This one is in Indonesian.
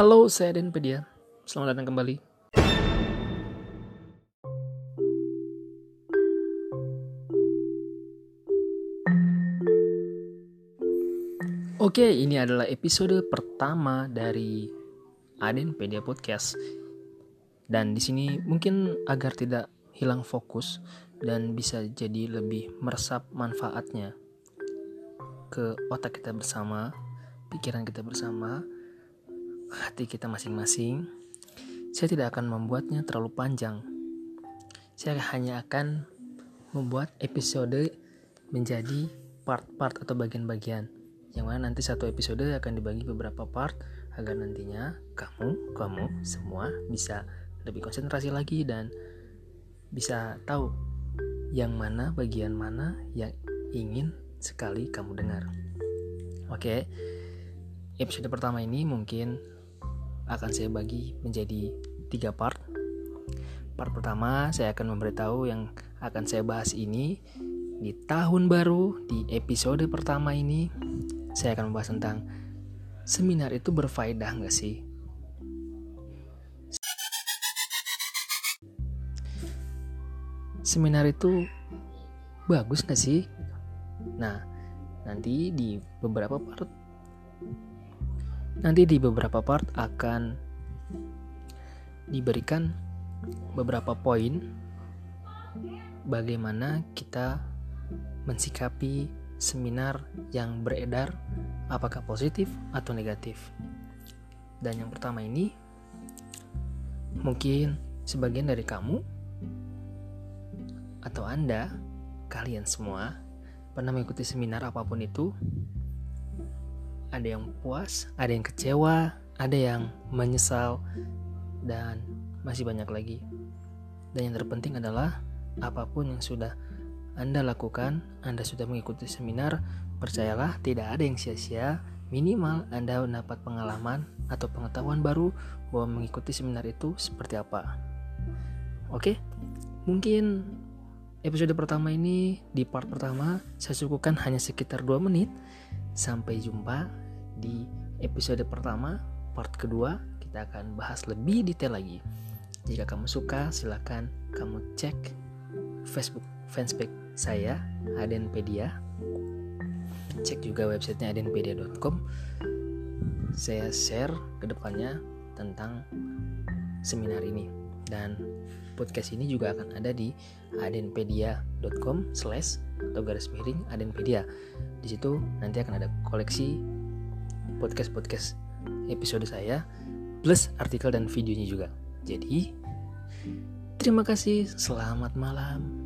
Halo, saya Denpedia. Selamat datang kembali. Oke, ini adalah episode pertama dari Adenpedia Podcast. Dan di sini mungkin agar tidak hilang fokus dan bisa jadi lebih meresap manfaatnya ke otak kita bersama, pikiran kita bersama, hati kita masing-masing. Saya tidak akan membuatnya terlalu panjang. Saya hanya akan membuat episode menjadi part-part atau bagian-bagian yang mana nanti satu episode akan dibagi beberapa part agar nantinya kamu, kamu semua bisa lebih konsentrasi lagi dan bisa tahu yang mana bagian mana yang ingin sekali kamu dengar. Oke, episode pertama ini mungkin akan saya bagi menjadi tiga part. Part pertama saya akan memberitahu yang akan saya bahas ini di tahun baru di episode pertama ini saya akan membahas tentang seminar itu berfaedah nggak sih? Seminar itu bagus nggak sih? Nah, nanti di beberapa part nanti di beberapa part akan diberikan beberapa poin bagaimana kita mensikapi seminar yang beredar apakah positif atau negatif. Dan yang pertama ini mungkin sebagian dari kamu atau Anda, kalian semua pernah mengikuti seminar apa pun itu. Ada yang puas, ada yang kecewa, ada yang menyesal dan masih banyak lagi. Dan yang terpenting adalah apa pun yang sudah anda lakukan, Anda sudah mengikuti seminar, percayalah tidak ada yang sia-sia, minimal Anda mendapat pengalaman atau pengetahuan baru bahwa mengikuti seminar itu seperti apa. Oke, mungkin episode pertama ini di part pertama saya cukupkan hanya sekitar 2 menit. Sampai jumpa di episode pertama, part kedua. Kita akan bahas lebih detail lagi. Jika kamu suka, silahkan kamu cek Facebook fanspage saya Adenpedia. Cek juga websitenya adenpedia.com saya share ke depannya tentang seminar ini dan podcast ini juga akan ada di adenpedia.com slash atau garis miring adenpedia. Di situ nanti akan ada koleksi podcast podcast episode saya plus artikel dan videonya juga. Jadi terima kasih. Selamat malam